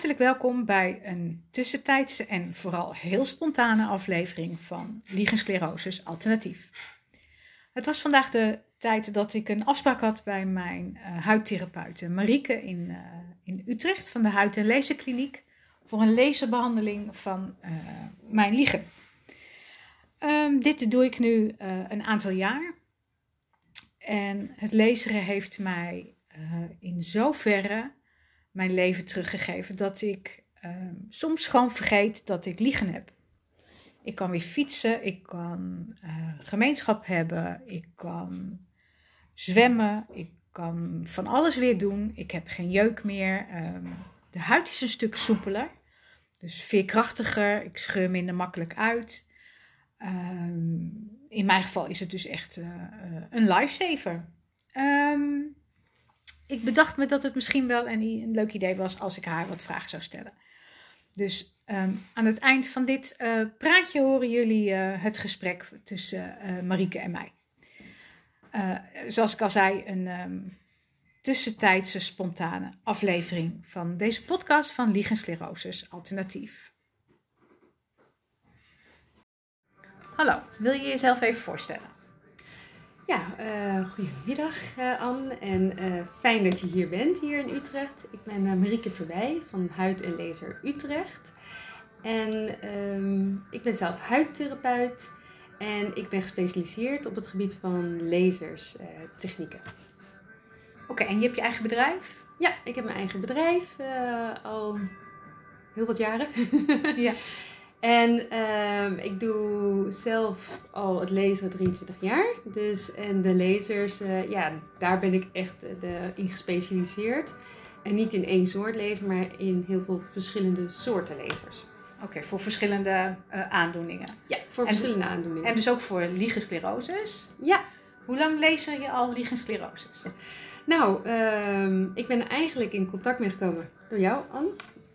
Hartelijk welkom bij een tussentijdse en vooral heel spontane aflevering van Liegensclerosis Alternatief. Het was vandaag de tijd dat ik een afspraak had bij mijn uh, huidtherapeute Marieke in, uh, in Utrecht van de Huid- en Laserkliniek voor een laserbehandeling van uh, mijn liegen. Um, dit doe ik nu een aantal jaar. En het laseren heeft mij in zoverre mijn leven teruggegeven dat ik uh, soms gewoon vergeet dat ik liegen heb. Ik kan weer fietsen, ik kan uh, gemeenschap hebben, ik kan zwemmen, ik kan van alles weer doen. Ik heb geen jeuk meer. Um, de huid is een stuk soepeler, dus veerkrachtiger. Ik scheur minder makkelijk uit. Um, in mijn geval is het dus echt uh, een lifesaver. Ik bedacht me dat het misschien wel een, een, leuk idee was als ik haar wat vragen zou stellen. Dus um, aan het eind van dit uh, praatje horen jullie uh, het gesprek tussen uh, Marieke en mij. zoals ik al zei, een um, tussentijdse spontane aflevering van deze podcast van Liegensclerosis Alternatief. Hallo, wil je jezelf even voorstellen? Ja, uh, goedemiddag uh, Anne en uh, fijn dat je hier bent, hier in Utrecht. Ik ben Marieke Verwij van Huid en Laser Utrecht. En um, ik ben zelf huidtherapeut en ik ben gespecialiseerd op het gebied van laserstechnieken. Oké, okay, en je hebt je eigen bedrijf? Ja, ik heb mijn eigen bedrijf al heel wat jaren. ja. En uh, ik doe zelf al het lezen 23 jaar. Dus, en de lasers, uh, ja, daar ben ik echt de, in gespecialiseerd. En niet in één soort laser, maar in heel veel verschillende soorten lasers. Oké, okay, voor verschillende uh, aandoeningen? Ja, voor en, verschillende aandoeningen. En dus ook voor liegensclerosis? Ja. Hoe lang laser je al liegensclerosis? Nou, uh, ik ben eigenlijk in contact mee gekomen door jou, Anne.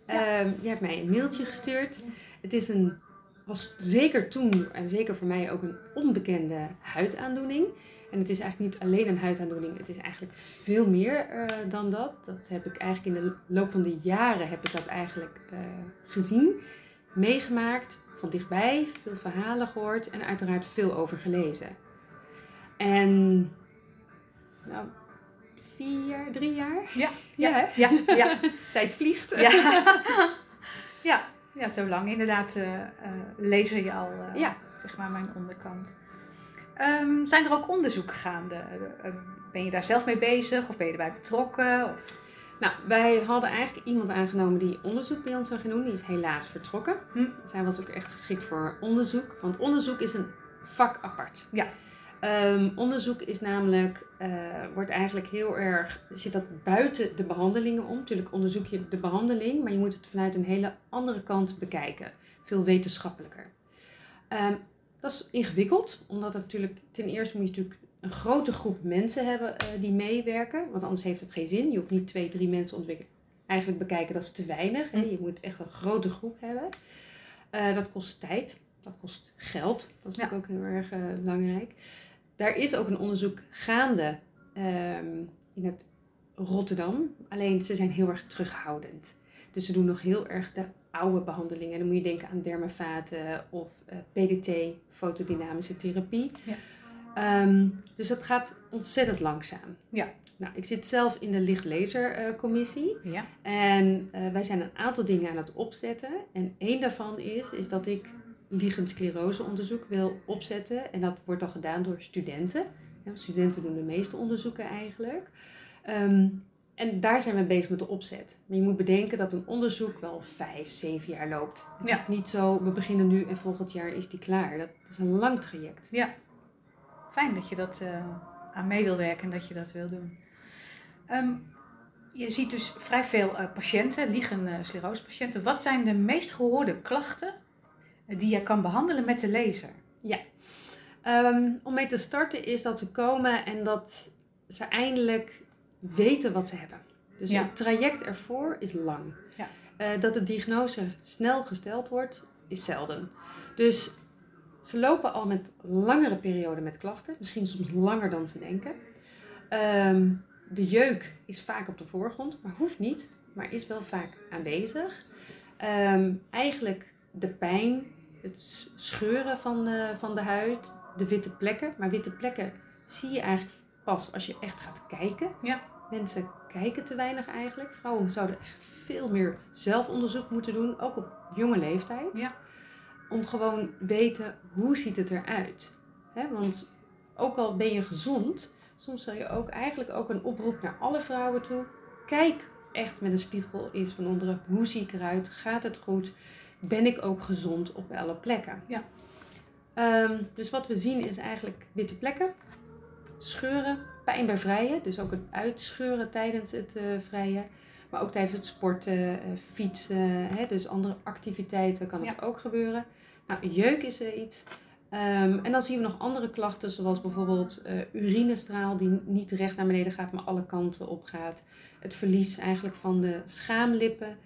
Ja. Uh, je hebt mij een mailtje gestuurd. Het is een, was zeker toen en zeker voor mij ook een onbekende huidaandoening. En het is eigenlijk niet alleen een huidaandoening, het is eigenlijk veel meer uh, dan dat. Dat heb ik eigenlijk in de loop van de jaren heb ik dat eigenlijk uh, gezien, meegemaakt, van dichtbij, veel verhalen gehoord en uiteraard veel over gelezen. En nou, vier jaar, drie jaar? Ja, ja, ja. ja, ja. Tijd vliegt. Ja. ja, ja, zo lang inderdaad uh, uh, lezer je al, ja. zeg maar, mijn onderkant. Um, zijn er ook onderzoeken gaande? ben je daar zelf mee bezig of ben je erbij betrokken? Of? Nou, wij hadden eigenlijk iemand aangenomen die onderzoek bij ons zou gaan doen. Die is helaas vertrokken. Hm. Zij was ook echt geschikt voor onderzoek, want onderzoek is een vak apart. Ja. Um, onderzoek is namelijk, uh, wordt eigenlijk heel erg, zit dat buiten de behandelingen om. Natuurlijk onderzoek je de behandeling, maar je moet het vanuit een hele andere kant bekijken. Veel wetenschappelijker. Um, dat is ingewikkeld, omdat het natuurlijk, ten eerste moet je natuurlijk een grote groep mensen hebben uh, die meewerken. Want anders heeft het geen zin. Je hoeft niet twee, drie mensen ontwikkelen. Eigenlijk bekijken, dat is te weinig. Hè? Je moet echt een grote groep hebben. Uh, dat kost tijd, dat kost geld. Dat is ja. natuurlijk ook heel erg uh, belangrijk. Daar is ook een onderzoek gaande um, in het Rotterdam. Alleen ze zijn heel erg terughoudend. Dus ze doen nog heel erg de oude behandelingen. Dan moet je denken aan dermafaten of uh, PDT, fotodynamische therapie. Ja. Um, dus dat gaat ontzettend langzaam. Ja. Nou, ik zit zelf in de lichtlasercommissie. Uh, ja. En uh, wij zijn een aantal dingen aan het opzetten. En één daarvan is, is dat ik liegenscleroseonderzoek wil opzetten. En dat wordt dan gedaan door studenten. Ja, studenten doen de meeste onderzoeken eigenlijk. Um, en daar zijn we bezig met de opzet. Maar je moet bedenken dat een onderzoek wel vijf, zeven jaar loopt. Het ja. is niet zo, we beginnen nu en volgend jaar is die klaar. Dat is een lang traject. Ja, fijn dat je dat uh, aan mee wil werken en dat je dat wil doen. Um, je ziet dus vrij veel uh, patiënten, liegen uh, sclerosepatiënten. Wat zijn de meest gehoorde klachten die je kan behandelen met de laser? Ja, um, om mee te starten is dat ze komen en dat ze eindelijk weten wat ze hebben. Dus ja. het traject ervoor is lang. Ja. Uh, dat de diagnose snel gesteld wordt, is zelden. Dus ze lopen al met langere perioden met klachten, misschien soms langer dan ze denken. Um, de jeuk is vaak op de voorgrond, maar hoeft niet. maar is wel vaak aanwezig. Ehm, eigenlijk de pijn, het scheuren van de, van de huid, de witte plekken. Maar witte plekken zie je eigenlijk pas als je echt gaat kijken. Ja. Mensen kijken te weinig eigenlijk. Vrouwen zouden echt veel meer zelfonderzoek moeten doen, ook op jonge leeftijd. Ja. Om gewoon weten hoe ziet het eruit. Hè? Want ook al ben je gezond, soms zal je ook eigenlijk ook een oproep naar alle vrouwen toe. Kijk echt met een spiegel eens van onderen. Hoe zie ik eruit? Gaat het goed? Ben ik ook gezond op alle plekken? Ja. Ehm, dus wat we zien is eigenlijk witte plekken, scheuren, pijn bij vrijen. Dus ook het uitscheuren tijdens het uh, vrijen. Maar ook tijdens het sporten, uh, fietsen, hè, dus andere activiteiten kan het ook gebeuren. Nou, jeuk is er iets. Ehm, en dan zien we nog andere klachten, zoals bijvoorbeeld eh, urinestraal die niet recht naar beneden gaat, maar alle kanten op gaat. Het verlies eigenlijk van de schaamlippen.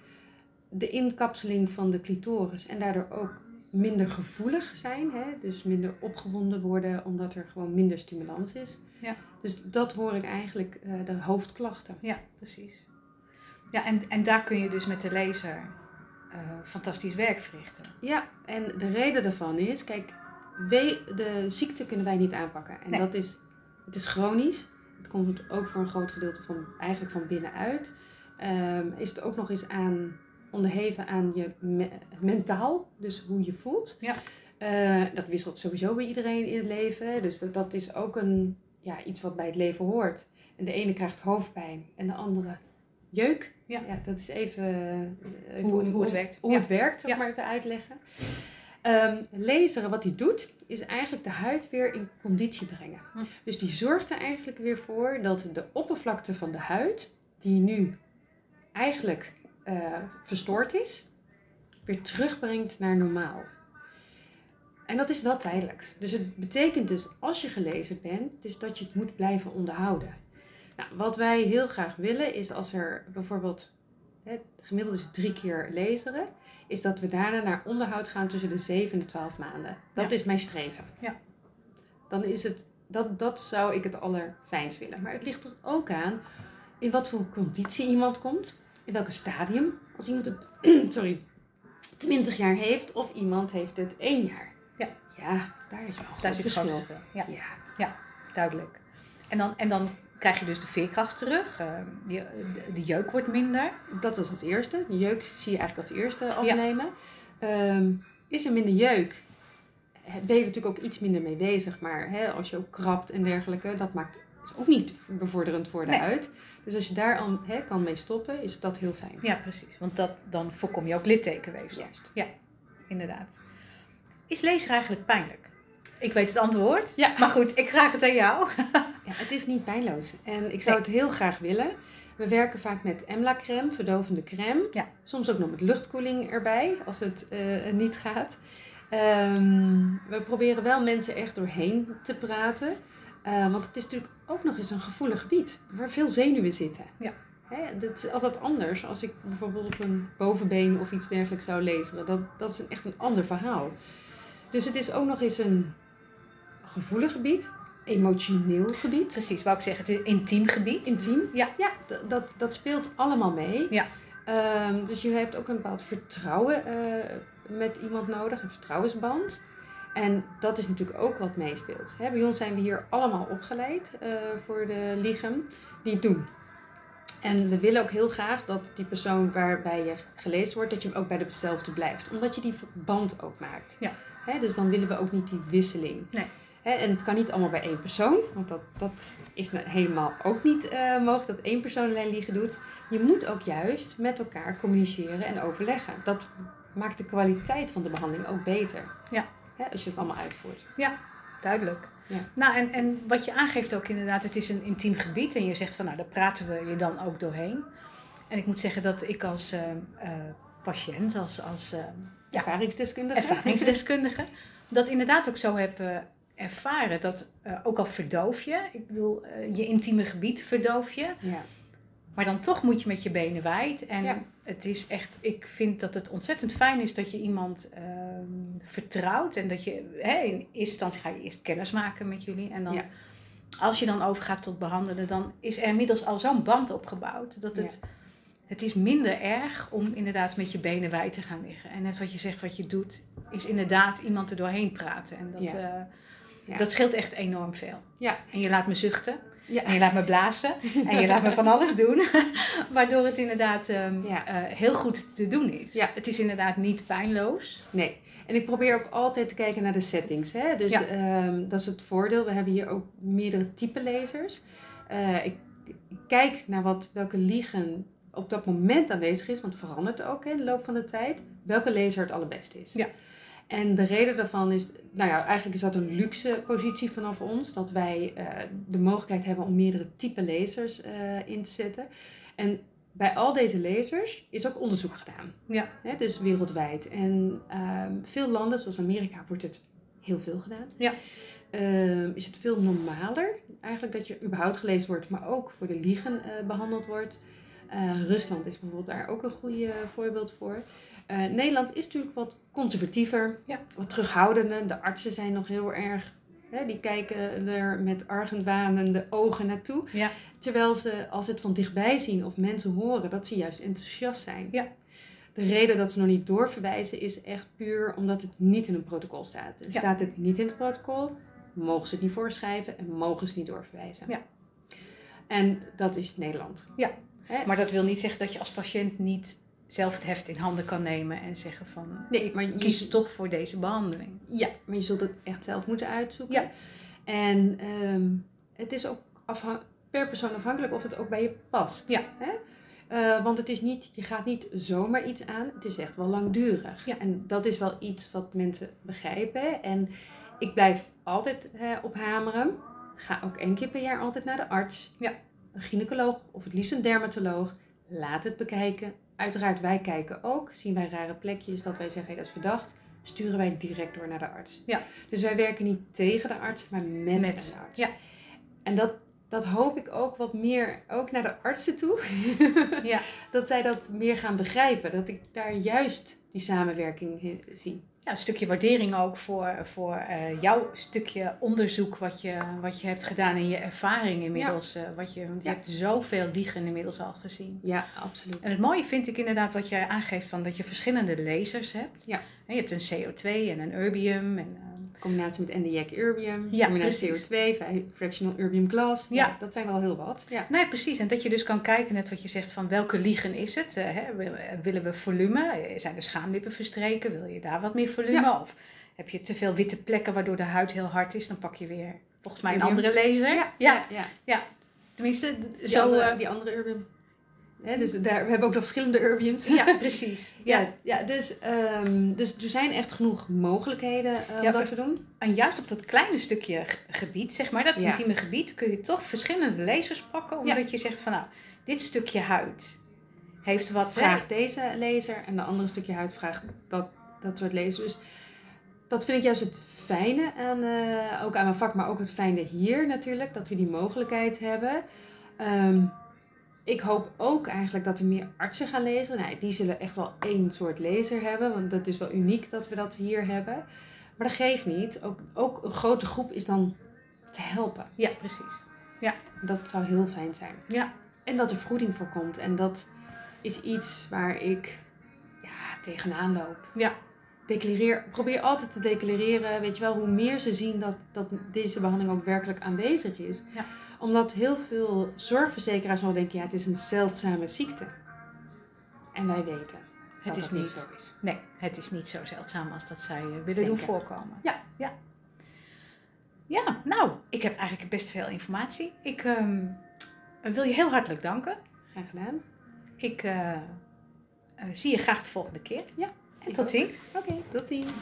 De inkapseling van de clitoris en daardoor ook minder gevoelig zijn. Hè? Dus minder opgewonden worden, omdat er gewoon minder stimulans is. Ja. Dus dat hoor ik eigenlijk eh, de hoofdklachten. Ja, precies. Ja, en, en daar kun je dus met de laser eh, fantastisch werk verrichten. Ja, en de reden daarvan is, kijk, we, de ziekte kunnen wij niet aanpakken. En Nee. dat is, het is chronisch. Het komt ook voor een groot gedeelte van, eigenlijk van binnenuit. Ehm, is het ook nog eens aan, onderheven aan je me- mentaal, dus hoe je voelt. Ja. Eh, dat wisselt sowieso bij iedereen in het leven. Dus dat, dat is ook een, ja, iets wat bij het leven hoort. En de ene krijgt hoofdpijn en de andere jeuk. Ja. dat is even, even Hoe, om- hoe het werkt. hoe Ja. het werkt, zal ik Ja. maar even uitleggen. Ehm laseren, wat hij doet, is eigenlijk de huid weer in conditie brengen. Hm. Dus die zorgt er eigenlijk weer voor dat de oppervlakte van de huid, die nu eigenlijk eh, verstoord is, weer terugbrengt naar normaal. En dat is wel tijdelijk. Dus het betekent dus, als je gelezen bent, dus dat je het moet blijven onderhouden. Nou, wat wij heel graag willen is als er bijvoorbeeld, hè, gemiddeld is drie keer laseren, is dat we daarna naar onderhoud gaan tussen de 7 en de 12 maanden. Dat Ja. is mijn streven. Ja. Dan is het, dat, dat zou ik het allerfijnst willen. Maar het ligt er ook aan in wat voor conditie iemand komt, in welke stadium. Als iemand het, sorry, 20 jaar heeft of iemand heeft het 1 jaar. Ja. Ja, daar is wel een Daar groot zit verschil. verschil. Ja, Ja. duidelijk. En dan, en dan krijg je dus de veerkracht terug. eh, de, de jeuk wordt minder. Dat is het eerste. De jeuk zie je eigenlijk als eerste afnemen. Ehm, is er minder jeuk, hè, ben je natuurlijk ook iets minder mee bezig. Maar hè, als je ook krabt en dergelijke, dat maakt is ook niet bevorderend voor de Nee. huid. Dus als je daar al hè, kan mee stoppen, is dat heel fijn. Ja, precies. Want dat, dan voorkom je ook littekenweefsel. Juist. Inderdaad. Is lezer eigenlijk pijnlijk? Ik weet het antwoord. Ja. Maar goed, ik vraag het aan jou. Ja, het is niet pijnloos. En ik zou het heel graag willen. We werken vaak met Emla-crème, verdovende crème. Ja. Soms ook nog met luchtkoeling erbij, als het eh, niet gaat. Ehm, we proberen wel mensen echt doorheen te praten. Eh, want het is natuurlijk ook nog eens een gevoelig gebied, waar veel zenuwen zitten. Ja. Hè, dat is al wat anders als ik bijvoorbeeld op een bovenbeen of iets dergelijks zou lezen. Dat, dat is een, echt een ander verhaal. Dus het is ook nog eens een gevoelig gebied, emotioneel gebied. Precies, wou ik zeggen. Het is een intiem gebied. Intiem? Ja. Ja, dat, dat speelt allemaal mee. Ja. Ehm, dus je hebt ook een bepaald vertrouwen eh, met iemand nodig, een vertrouwensband. En dat is natuurlijk ook wat meespeelt. Hè, bij ons zijn we hier allemaal opgeleid eh, voor de liegen die het doen. En we willen ook heel graag dat die persoon waarbij je gelezen wordt, dat je hem ook bij dezelfde blijft. Omdat je die verband ook maakt. Ja. Hè, dus dan willen we ook niet die wisseling. Nee. En het kan niet allemaal bij één persoon, want dat, dat is nou helemaal ook niet eh, mogelijk dat één persoon alleen liegen doet. Je moet ook juist met elkaar communiceren en overleggen. Dat maakt de kwaliteit van de behandeling ook beter. Ja. Hè, als je het allemaal uitvoert. Duidelijk. Ja. Nou, en, en wat je aangeeft ook inderdaad, het is een intiem gebied. En je zegt van, nou, daar praten we je dan ook doorheen. En ik moet zeggen dat ik als eh, eh, patiënt, als, als eh, Ja. Ervaringsdeskundige. ervaringsdeskundige, dat inderdaad ook zo heb ervaren. Dat ook al verdoof je, ik bedoel, je intieme gebied verdoof je. Ja. Maar dan toch moet je met je benen wijd. En Ja. het is echt, ik vind dat het ontzettend fijn is dat je iemand ehm, vertrouwt. En dat je, hè, in eerste instantie ga je eerst kennis maken met jullie. En dan, Ja. als je dan overgaat tot behandelen, dan is er inmiddels al zo'n band opgebouwd. Dat het het is minder erg om inderdaad met je benen wijd te gaan liggen. En net wat je zegt, wat je doet, is inderdaad iemand er doorheen praten. En dat, eh, dat scheelt echt enorm veel. Ja. En je laat me zuchten. Ja. En je laat me blazen. En je laat me van alles doen. Waardoor het inderdaad ehm, Ja. eh, heel goed te doen is. Ja. Het is inderdaad niet pijnloos. Nee. En ik probeer ook altijd te kijken naar de settings. Hè? Dus Ja. ehm, dat is het voordeel. We hebben hier ook meerdere type lasers. Eh, ik, ik kijk naar wat, welke liegen op dat moment aanwezig is. Want het verandert ook hè, in de loop van de tijd. Welke laser het allerbeste is. Ja. En de reden daarvan is, nou ja, eigenlijk is dat een luxe positie vanaf ons. Dat wij eh, de mogelijkheid hebben om meerdere type lasers eh, in te zetten. En bij al deze lasers is ook onderzoek gedaan. Ja. Hè, dus wereldwijd. En ehm, veel landen, zoals Amerika, wordt het heel veel gedaan. Ja. Ehm, is het veel normaler eigenlijk dat je überhaupt gelezen wordt, maar ook voor de liegen eh, behandeld wordt. Rusland is bijvoorbeeld daar ook een goede voorbeeld voor. Eh, Nederland is natuurlijk wat conservatiever, Ja. wat terughoudender. De artsen zijn nog heel erg, hè, die kijken er met argentwanende ogen naartoe. Ja. Terwijl ze, als ze het van dichtbij zien of mensen horen, dat ze juist enthousiast zijn. Ja. De reden dat ze nog niet doorverwijzen is echt puur omdat het niet in een protocol staat. En. Staat het niet in het protocol, mogen ze het niet voorschrijven en mogen ze niet doorverwijzen. Ja. En dat is Nederland. Ja. Hè? Maar dat wil niet zeggen dat je als patiënt niet zelf het heft in handen kan nemen en zeggen van Nee, maar je, kies toch voor deze behandeling. ja, maar je zult het echt zelf moeten uitzoeken. Ja. En ehm, het is ook per persoon afhankelijk of het ook bij je past. Ja. Hè? Eh, want het is niet, je gaat niet zomaar iets aan, het is echt wel langdurig. Ja. En dat is wel iets wat mensen begrijpen. En ik blijf altijd eh, op hameren. Ga ook één keer per jaar altijd naar de arts. Ja. Een gynaecoloog of het liefst een dermatoloog. Laat het bekijken. Uiteraard, wij kijken ook. Zien wij rare plekjes dat wij zeggen, hey, dat is verdacht. Sturen wij direct door naar de arts. Ja. Dus wij werken niet tegen de arts, maar met, Met, de arts. ja. En dat, dat hoop ik ook wat meer, ook naar de artsen toe. Ja. dat zij dat meer gaan begrijpen. Dat ik daar juist die samenwerking in zie. Ja, een stukje waardering ook voor, voor eh, jouw stukje onderzoek wat je, wat je hebt gedaan en je ervaring inmiddels. eh, wat je, want je Ja. hebt zoveel liegen inmiddels al gezien. Ja, absoluut. En het mooie vind ik inderdaad wat jij aangeeft van dat je verschillende lasers hebt. Ja. En je hebt een CO2 en een erbium en eh, combinatie met NDIAC Erbium, Ja, combinatie precies. CO2, fi- fractional Erbium Glass. Ja. Ja. dat zijn er al heel wat. Ja. Nee, precies. En dat je dus kan kijken, net wat je zegt, van welke liegen is het? Eh, hè? Wil- Willen we volume? Zijn de schaamlippen verstreken? Wil je daar wat meer volume? Of heb je te veel witte plekken waardoor de huid heel hard is? Dan pak je weer volgens mij een andere laser. Ja, ja. ja. Tenminste, Die, zo... andere, eh, die andere Erbium. Dus daar, we hebben ook nog verschillende Erbiums. ja, precies. Ja. Ja, ja dus, ehm, dus er zijn echt genoeg mogelijkheden eh, om Ja, dat te doen. En juist op dat kleine stukje gebied, zeg maar, dat Ja. intieme gebied, kun je toch verschillende lasers pakken. Omdat je zegt van, nou, dit stukje huid heeft wat... Vraagt deze laser en de andere stukje huid vraagt dat, dat soort lasers. Dus dat vind ik juist het fijne aan, eh, ook aan mijn vak, maar ook het fijne hier natuurlijk, dat we die mogelijkheid hebben. Ehm, ik hoop ook eigenlijk dat er meer artsen gaan lezen. Nou, die zullen echt wel één soort laser hebben, want dat is wel uniek dat we dat hier hebben. Maar dat geeft niet. Ook, ook een grote groep is dan te helpen. Ja, precies. Dat zou heel fijn zijn. Ja. En dat er voeding voorkomt. En dat is iets waar ik ja, tegenaan loop. Ja. Declareer, probeer altijd te declareren, weet je wel, hoe meer ze zien dat, dat deze behandeling ook werkelijk aanwezig is. Ja. Omdat heel veel zorgverzekeraars wel denken, ja, het is een zeldzame ziekte. En wij weten Het dat is dat niet. zo is. Nee, het is niet zo zeldzaam als dat zij eh, willen doen voorkomen. Ja. ja. Ja, nou, ik heb eigenlijk best veel informatie. Ik ehm, wil je heel hartelijk danken. Graag gedaan. Ik eh, eh, zie je graag de volgende keer. Ja, En tot ziens. Oké, tot ziens.